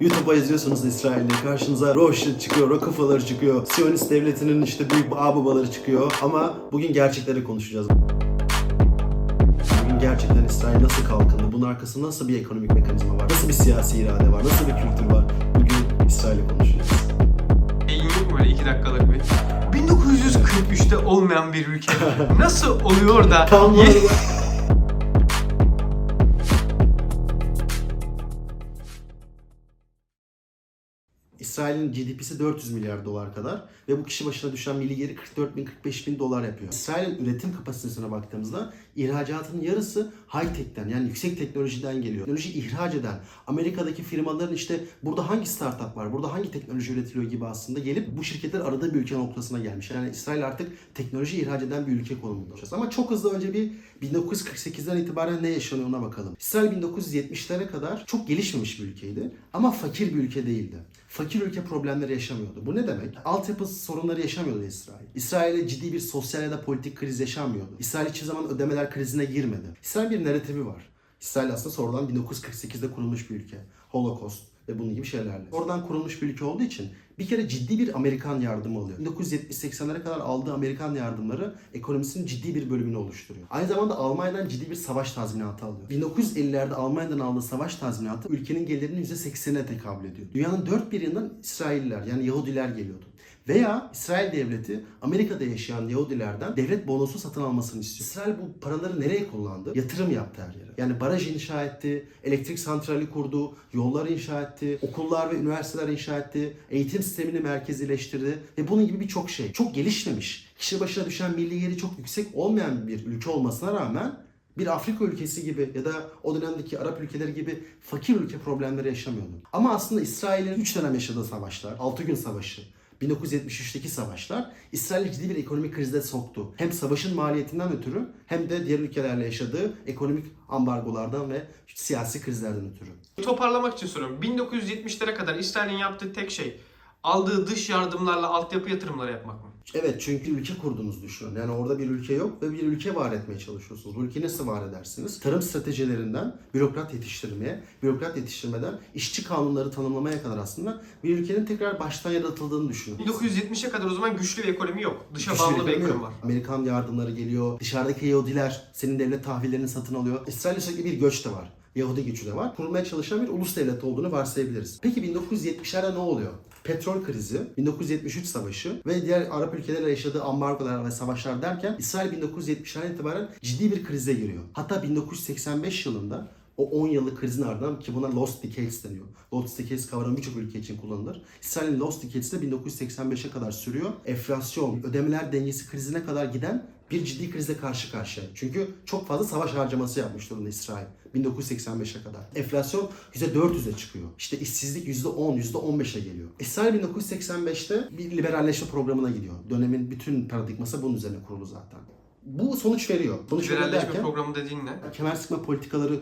YouTube'a izliyorsunuz İsrail'de. Karşınıza Rothschild çıkıyor, Rockefeller çıkıyor, Siyonist devletinin işte büyük ağababaları çıkıyor. Ama bugün gerçekleri konuşacağız. Bugün gerçekten İsrail nasıl kalkındı, bunun arkasında nasıl bir ekonomik mekanizma var, nasıl bir siyasi irade var, nasıl bir kültür var? Bugün İsrail'i konuşacağız. Mu böyle 2 dakikalık bir? 1943'te olmayan bir ülke. Nasıl oluyor da İsrail'in GDP'si 400 milyar dolar kadar ve bu kişi başına düşen milli geri 44 bin 45 bin dolar yapıyor. İsrail'in üretim kapasitesine baktığımızda ihracatının yarısı high tech'ten yani yüksek teknolojiden geliyor. Teknoloji ihraç eden Amerika'daki firmaların işte burada hangi startup var, burada hangi teknoloji üretiliyor gibi aslında gelip bu şirketler arada bir ülke noktasına gelmiş. Yani İsrail artık teknoloji ihraç eden bir ülke konumunda. Ama çok hızlı önce bir 1948'den itibaren ne yaşanıyor ona bakalım. İsrail 1970'lere kadar çok gelişmemiş bir ülkeydi ama fakir bir ülke değildi. Fakir ülke problemleri yaşamıyordu. Bu ne demek? Altyapı sorunları yaşamıyordu İsrail. İsrail'e ciddi bir sosyal ya da politik kriz yaşanmıyordu. İsrail hiçbir zaman ödemeler krizine girmedi. İsrail bir narratifi var. İsrail aslında sonradan 1948'de kurulmuş bir ülke. Holocaust ve bunun gibi şeylerle. Oradan kurulmuş bir ülke olduğu için bir kere ciddi bir Amerikan yardımı alıyor. 1970-80'lere kadar aldığı Amerikan yardımları ekonomisinin ciddi bir bölümünü oluşturuyor. Aynı zamanda Almanya'dan ciddi bir savaş tazminatı alıyor. 1950'lerde Almanya'dan aldığı savaş tazminatı ülkenin gelirinin %80'ine tekabül ediyor. Dünyanın dört bir yanından İsrailliler yani Yahudiler geliyordu. Veya İsrail devleti Amerika'da yaşayan Yahudilerden devlet bonosu satın almasını istiyor. İsrail bu paraları nereye kullandı? Yatırım yaptı her yere. Yani baraj inşa etti, elektrik santrali kurdu, yollar inşa etti, okullar ve üniversiteler inşa etti, eğitim sistemini merkezileştirdi ve bunun gibi birçok şey. Çok gelişmemiş. Kişi başına düşen milli geri çok yüksek olmayan bir ülke olmasına rağmen bir Afrika ülkesi gibi ya da o dönemdeki Arap ülkeleri gibi fakir ülke problemleri yaşamıyordu. Ama aslında İsrail'in 3 dönem yaşadığı savaşlar, 6 gün savaşı, 1973'teki savaşlar İsrail'i ciddi bir ekonomik krize soktu. Hem savaşın maliyetinden ötürü hem de diğer ülkelerle yaşadığı ekonomik ambargolardan ve siyasi krizlerden ötürü. Toparlamak için soruyorum. 1970'lere kadar İsrail'in yaptığı tek şey aldığı dış yardımlarla altyapı yatırımları yapmak mı? Evet çünkü ülke kurduğunuzu düşünün. Yani orada bir ülke yok ve bir ülke var etmeye çalışıyorsunuz. Bu ülkeyi nasıl var edersiniz? Tarım stratejilerinden bürokrat yetiştirmeye, bürokrat yetiştirmeden işçi kanunları tanımlamaya kadar aslında bir ülkenin tekrar baştan yaratıldığını düşünün. 1970'e kadar o zaman güçlü bir ekonomi yok. Dışa Güçlü bağımlı bir ekonomi yok. var. Amerikan yardımları geliyor. Dışarıdaki Yahudiler senin devlet tahvillerini satın alıyor. Sürekli bir göç de var. Yahudi gücü de var. Kurulmaya çalışan bir ulus devlet olduğunu varsayabiliriz. Peki 1970'lerde ne oluyor? Petrol krizi, 1973 savaşı ve diğer Arap ülkelerle yaşadığı ambargolar ve savaşlar derken İsrail 1970'lerden itibaren ciddi bir krize giriyor. Hatta 1985 yılında o 10 yıllık krizin ardından ki buna Lost Decades deniyor. Lost Decades kavramı birçok ülke için kullanılır. İsrail'in Lost Decades de 1985'e kadar sürüyor. Enflasyon, ödemeler dengesi krizine kadar giden bir ciddi krizle karşı karşıya. Çünkü çok fazla savaş harcaması yapmış durumda İsrail 1985'e kadar. Enflasyon %400'e çıkıyor. İşte işsizlik %10, %15'e geliyor. İsrail 1985'te bir liberalleşme programına gidiyor. Dönemin bütün paradigması bunun üzerine kurulu zaten. Bu sonuç veriyor. Sonuç veriyor Liberalleşme derken programı dediğin ne? kemer sıkma politikaları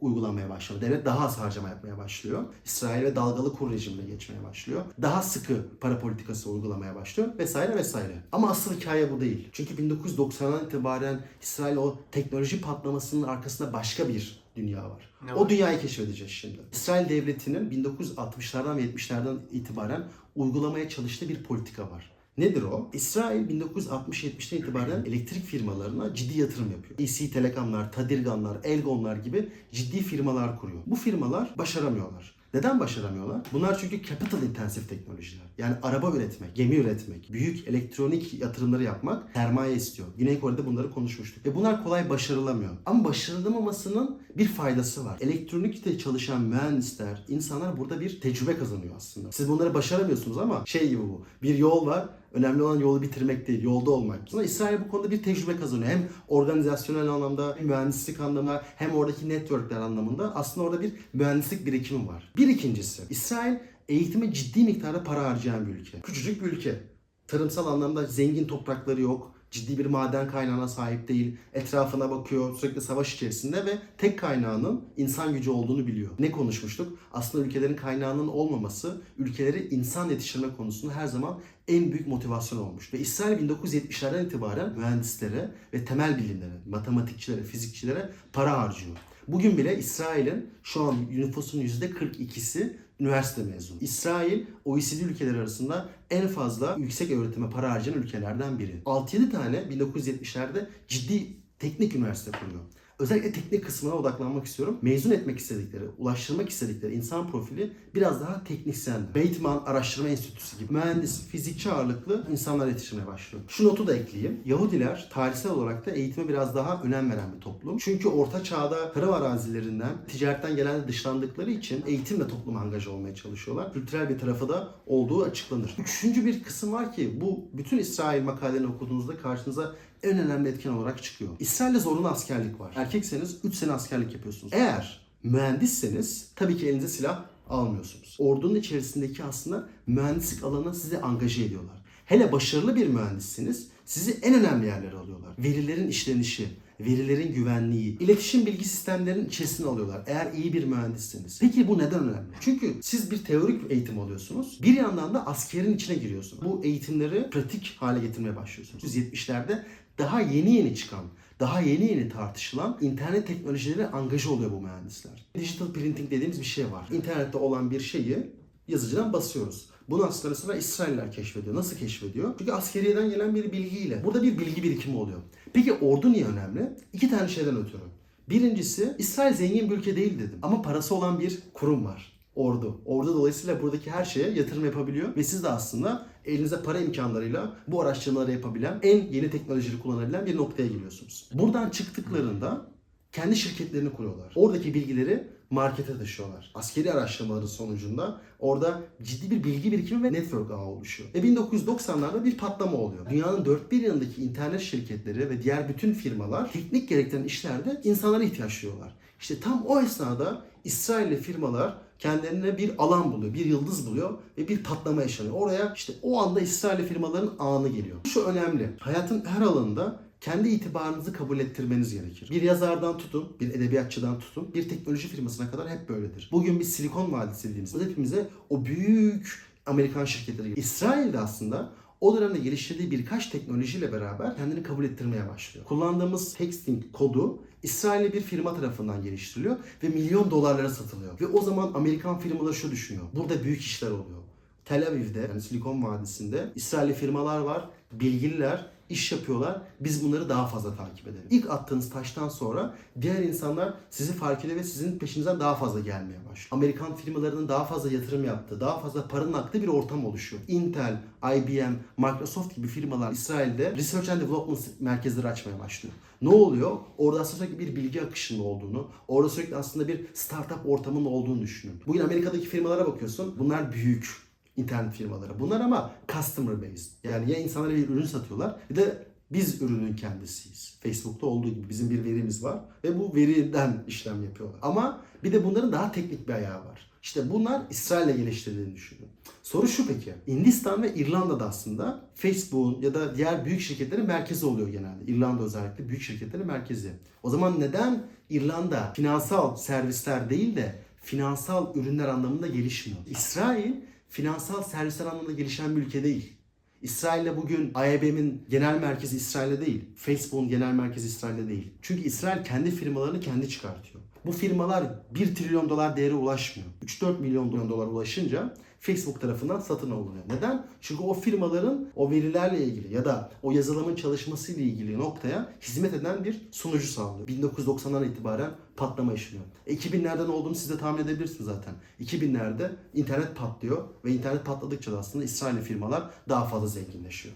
uygulamaya başlıyor. Devlet daha az harcama yapmaya başlıyor. İsrail ve dalgalı kur rejimine geçmeye başlıyor. Daha sıkı para politikası uygulamaya başlıyor vesaire vesaire. Ama asıl hikaye bu değil. Çünkü 1990'dan itibaren İsrail o teknoloji patlamasının arkasında başka bir dünya var. Ne o var? dünyayı keşfedeceğiz şimdi. İsrail devletinin 1960'lardan ve 70'lerden itibaren uygulamaya çalıştığı bir politika var. Nedir o? İsrail 1960-70'ten itibaren elektrik firmalarına ciddi yatırım yapıyor. EC Telekomlar, Tadirganlar, Elgonlar gibi ciddi firmalar kuruyor. Bu firmalar başaramıyorlar. Neden başaramıyorlar? Bunlar çünkü capital intensive teknolojiler. Yani araba üretmek, gemi üretmek, büyük elektronik yatırımları yapmak sermaye istiyor. Güney Kore'de bunları konuşmuştuk. Ve bunlar kolay başarılamıyor. Ama başarılamamasının bir faydası var. Elektronikte çalışan mühendisler, insanlar burada bir tecrübe kazanıyor aslında. Siz bunları başaramıyorsunuz ama şey gibi bu. Bir yol var. Önemli olan yolu bitirmek değil, yolda olmak. Aslında İsrail bu konuda bir tecrübe kazanıyor. Hem organizasyonel anlamda, hem mühendislik anlamında, hem oradaki networkler anlamında aslında orada bir mühendislik birikimi var. Bir ikincisi, İsrail eğitime ciddi miktarda para harcayan bir ülke. Küçücük bir ülke. Tarımsal anlamda zengin toprakları yok. Ciddi bir maden kaynağına sahip değil. Etrafına bakıyor sürekli savaş içerisinde ve tek kaynağının insan gücü olduğunu biliyor. Ne konuşmuştuk? Aslında ülkelerin kaynağının olmaması ülkeleri insan yetiştirme konusunda her zaman en büyük motivasyon olmuş. Ve İsrail 1970'lerden itibaren mühendislere ve temel bilimlere, matematikçilere, fizikçilere para harcıyor. Bugün bile İsrail'in şu an nüfusun %42'si üniversite mezunu. İsrail OECD ülkeleri arasında en fazla yüksek öğretime para harcayan ülkelerden biri. 6-7 tane 1970'lerde ciddi teknik üniversite kuruyor. Özellikle teknik kısmına odaklanmak istiyorum. Mezun etmek istedikleri, ulaştırmak istedikleri insan profili biraz daha teknisyen. Bateman Araştırma Enstitüsü gibi mühendis, fizikçi ağırlıklı insanlar yetiştirmeye başlıyor. Şu notu da ekleyeyim. Yahudiler tarihsel olarak da eğitime biraz daha önem veren bir toplum. Çünkü orta çağda tarım arazilerinden, ticaretten gelen dışlandıkları için eğitimle topluma angaj olmaya çalışıyorlar. Kültürel bir tarafı da olduğu açıklanır. Üçüncü bir kısım var ki bu bütün İsrail makalelerini okuduğunuzda karşınıza en önemli etken olarak çıkıyor. İsrail'de zorunlu askerlik var. Erkekseniz 3 sene askerlik yapıyorsunuz. Eğer mühendisseniz tabii ki elinize silah almıyorsunuz. Ordunun içerisindeki aslında mühendislik alanına sizi angaje ediyorlar. Hele başarılı bir mühendissiniz sizi en önemli yerlere alıyorlar. Verilerin işlenişi, verilerin güvenliği, iletişim bilgi sistemlerinin içerisine alıyorlar. Eğer iyi bir mühendisseniz. Peki bu neden önemli? Çünkü siz bir teorik eğitim alıyorsunuz. Bir yandan da askerin içine giriyorsunuz. Bu eğitimleri pratik hale getirmeye başlıyorsunuz. 1970'lerde daha yeni yeni çıkan, daha yeni yeni tartışılan internet teknolojileri angaja oluyor bu mühendisler. Digital printing dediğimiz bir şey var. İnternette olan bir şeyi yazıcıdan basıyoruz. Bunu aslında mesela İsrailler keşfediyor. Nasıl keşfediyor? Çünkü askeriyeden gelen bir bilgiyle. Burada bir bilgi birikimi oluyor. Peki ordu niye önemli? İki tane şeyden ötürü. Birincisi İsrail zengin bir ülke değil dedim. Ama parası olan bir kurum var. Ordu. Ordu dolayısıyla buradaki her şeye yatırım yapabiliyor ve siz de aslında elinize para imkanlarıyla bu araştırmaları yapabilen, en yeni teknolojileri kullanabilen bir noktaya geliyorsunuz. Buradan çıktıklarında kendi şirketlerini kuruyorlar. Oradaki bilgileri markete taşıyorlar. Askeri araştırmaların sonucunda orada ciddi bir bilgi birikimi ve network ağı oluşuyor. Ve 1990'larda bir patlama oluyor. Dünyanın dört bir yanındaki internet şirketleri ve diğer bütün firmalar teknik gerektiren işlerde insanlara ihtiyaç duyuyorlar. İşte tam o esnada İsrailli firmalar kendilerine bir alan buluyor, bir yıldız buluyor ve bir patlama yaşanıyor. Oraya işte o anda İsrailli firmaların anı geliyor. Şu önemli. Hayatın her alanında kendi itibarınızı kabul ettirmeniz gerekir. Bir yazardan tutun, bir edebiyatçıdan tutun, bir teknoloji firmasına kadar hep böyledir. Bugün biz Silikon Vadisi dediğimizde hepimize o büyük Amerikan şirketleri gibi. İsrail'de aslında o dönemde geliştirdiği birkaç teknolojiyle beraber kendini kabul ettirmeye başlıyor. Kullandığımız Hexting kodu İsrail'li bir firma tarafından geliştiriliyor ve milyon dolarlara satılıyor. Ve o zaman Amerikan firmaları şu düşünüyor. Burada büyük işler oluyor. Tel Aviv'de yani Silikon Vadisi'nde İsrailli firmalar var, bilgililer, iş yapıyorlar. Biz bunları daha fazla takip edelim. İlk attığınız taştan sonra diğer insanlar sizi fark ediyor ve sizin peşinizden daha fazla gelmeye başlıyor. Amerikan firmalarının daha fazla yatırım yaptığı, daha fazla paranın aktığı bir ortam oluşuyor. Intel, IBM, Microsoft gibi firmalar İsrail'de Research and Development merkezleri açmaya başlıyor. Ne oluyor? Orada aslında sürekli bir bilgi akışının olduğunu, orada sürekli aslında bir startup ortamının olduğunu düşünün. Bugün Amerika'daki firmalara bakıyorsun. Bunlar büyük internet firmaları. Bunlar ama customer based. Yani ya insanlara bir ürün satıyorlar ya da biz ürünün kendisiyiz. Facebook'ta olduğu gibi bizim bir verimiz var ve bu veriden işlem yapıyorlar. Ama bir de bunların daha teknik bir ayağı var. İşte bunlar İsrail'le geliştirdiğini düşünün. Soru şu peki. Hindistan ve İrlanda'da aslında Facebook'un ya da diğer büyük şirketlerin merkezi oluyor genelde. İrlanda özellikle büyük şirketlerin merkezi. O zaman neden İrlanda finansal servisler değil de finansal ürünler anlamında gelişmiyor? İsrail finansal servisler anlamında gelişen bir ülke değil. İsrail'le bugün IBM'in genel merkezi İsrail'de değil. Facebook'un genel merkezi İsrail'de değil. Çünkü İsrail kendi firmalarını kendi çıkartıyor. Bu firmalar 1 trilyon dolar değere ulaşmıyor. 3-4 milyon dolar ulaşınca Facebook tarafından satın alınıyor. Neden? Çünkü o firmaların o verilerle ilgili ya da o yazılımın çalışmasıyla ilgili noktaya hizmet eden bir sunucu sağlıyor. 1990'dan itibaren patlama yaşanıyor. E, 2000'lerden olduğunu siz de tahmin edebilirsiniz zaten. 2000'lerde internet patlıyor ve internet patladıkça da aslında İsrailli firmalar daha fazla zenginleşiyor.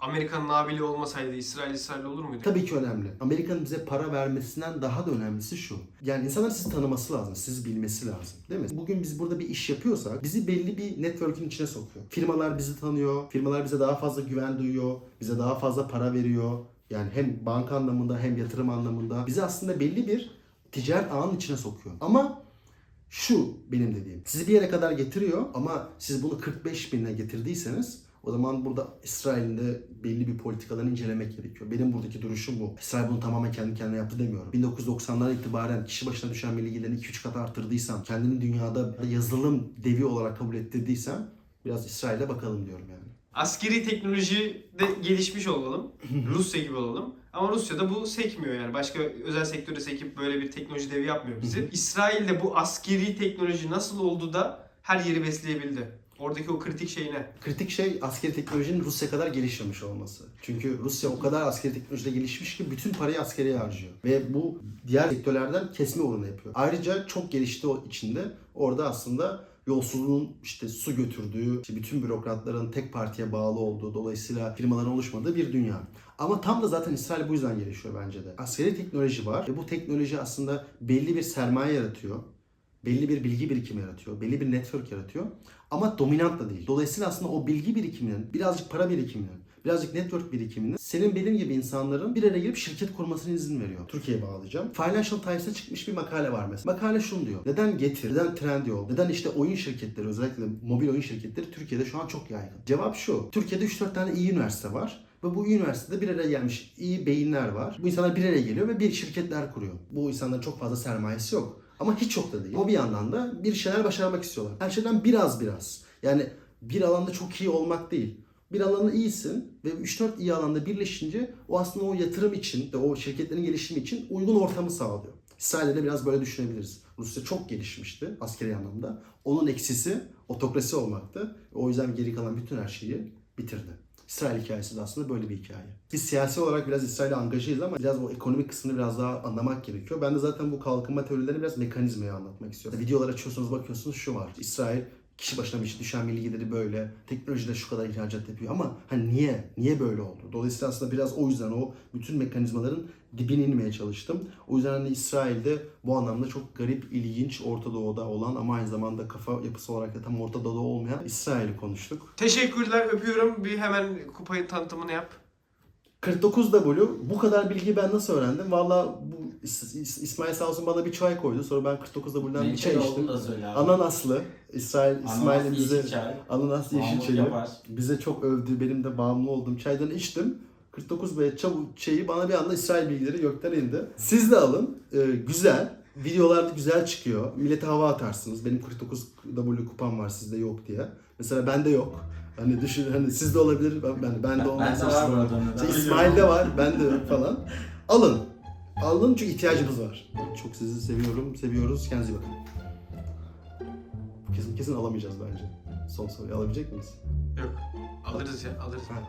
Amerika'nın nabili olmasaydı İsrail İsrail olur muydu? Tabii ki önemli. Amerika'nın bize para vermesinden daha da önemlisi şu. Yani insanlar sizi tanıması lazım, sizi bilmesi lazım. Değil mi? Bugün biz burada bir iş yapıyorsak bizi belli bir network'ün içine sokuyor. Firmalar bizi tanıyor, firmalar bize daha fazla güven duyuyor, bize daha fazla para veriyor. Yani hem banka anlamında hem yatırım anlamında bizi aslında belli bir ticaret ağının içine sokuyor. Ama şu benim dediğim. Sizi bir yere kadar getiriyor ama siz bunu 45 binle getirdiyseniz o zaman burada İsrail'in de belli bir politikalarını incelemek gerekiyor. Benim buradaki duruşum bu. İsrail bunu tamamen kendi kendine yaptı demiyorum. 1990'lar itibaren kişi başına düşen milli gelirini 2-3 kat arttırdıysan, kendini dünyada yazılım devi olarak kabul ettirdiysen biraz İsrail'e bakalım diyorum yani. Askeri teknolojide gelişmiş olalım. Rusya gibi olalım. Ama Rusya'da bu sekmiyor yani. Başka özel sektörde sekip böyle bir teknoloji devi yapmıyor bizi. İsrail'de bu askeri teknoloji nasıl oldu da her yeri besleyebildi? Oradaki o kritik şey ne? Kritik şey askeri teknolojinin Rusya kadar gelişmemiş olması. Çünkü Rusya o kadar askeri teknolojide gelişmiş ki bütün parayı askeriye harcıyor. Ve bu diğer sektörlerden kesme oranı yapıyor. Ayrıca çok gelişti o içinde. Orada aslında yolsuzluğun işte su götürdüğü, işte bütün bürokratların tek partiye bağlı olduğu, dolayısıyla firmaların oluşmadığı bir dünya. Ama tam da zaten İsrail bu yüzden gelişiyor bence de. Askeri teknoloji var ve bu teknoloji aslında belli bir sermaye yaratıyor. Belli bir bilgi birikimi yaratıyor. Belli bir network yaratıyor. Ama dominant da değil. Dolayısıyla aslında o bilgi birikiminin, birazcık para birikiminin, birazcık network birikiminin senin benim gibi insanların bir araya gelip şirket kurmasına izin veriyor. Türkiye'ye bağlayacağım. Financial Times'ta çıkmış bir makale var mesela. Makale şunu diyor. Neden Getir, neden Trendyol, neden işte oyun şirketleri özellikle mobil oyun şirketleri Türkiye'de şu an çok yaygın. Cevap şu. Türkiye'de 3-4 tane iyi üniversite var. Ve bu üniversitede bir araya gelmiş iyi beyinler var. Bu insanlar bir araya geliyor ve bir şirketler kuruyor. Bu insanların çok fazla sermayesi yok. Ama hiç yok da değil. Ama bir yandan da bir şeyler başarmak istiyorlar. Her şeyden biraz biraz. Yani bir alanda çok iyi olmak değil. Bir alanda iyisin ve 3-4 iyi alanda birleşince o aslında o yatırım için de o şirketlerin gelişimi için uygun ortamı sağlıyor. İsrail'de de biraz böyle düşünebiliriz. Rusya çok gelişmişti askeri anlamda. Onun eksisi otokrasi olmaktı. O yüzden geri kalan bütün her şeyi bitirdi. İsrail hikayesi de aslında böyle bir hikaye. Biz siyasi olarak biraz İsrail'e angajayız ama biraz o ekonomik kısmını biraz daha anlamak gerekiyor. Ben de zaten bu kalkınma teorilerini biraz mekanizmayı anlatmak istiyorum. Videolar açıyorsunuz bakıyorsunuz şu var. İsrail kişi başına bir düşen milli geliri böyle. Teknolojide şu kadar ihracat yapıyor ama hani niye? Niye böyle oldu? Dolayısıyla aslında biraz o yüzden o bütün mekanizmaların dibine inmeye çalıştım. O yüzden hani İsrail'de bu anlamda çok garip, ilginç Orta Doğu'da olan ama aynı zamanda kafa yapısı olarak da tam Orta Doğu'da olmayan İsrail'i konuştuk. Teşekkürler öpüyorum. Bir hemen kupayı tanıtımını yap. 49W bu kadar bilgiyi ben nasıl öğrendim? Valla bu İsmail sağ olsun bana bir çay koydu. Sonra ben 49W'den bir Ne çay çay içtim. Ananaslı. İsrail İsmail'in bize yeşil çay. ananas yeşil çayı yapar. bize çok övdü. Benim de bağımlı olduğum çaydan içtim. 49B çabuk çayı bana bir anda İsrail bilgileri gökten indi. Siz de alın. Ee, güzel. Videolarda güzel çıkıyor. Millete hava atarsınız. Benim 49W kupam var sizde yok diye. Mesela bende yok. Hani düşün hani sizde olabilir. Ben ben, ben de Ben- olmazsa bende var sizde bu olur. arada, ben İşte biliyorum. İsmail'de var, bende yok falan. Alın. Alın çünkü ihtiyacımız var. Çok sizi seviyorum, seviyoruz. Kendinize iyi bakın. Kesin kesin alamayacağız bence. Son soruyu alabilecek miyiz? Yok. Alırız ya alırız. Ha.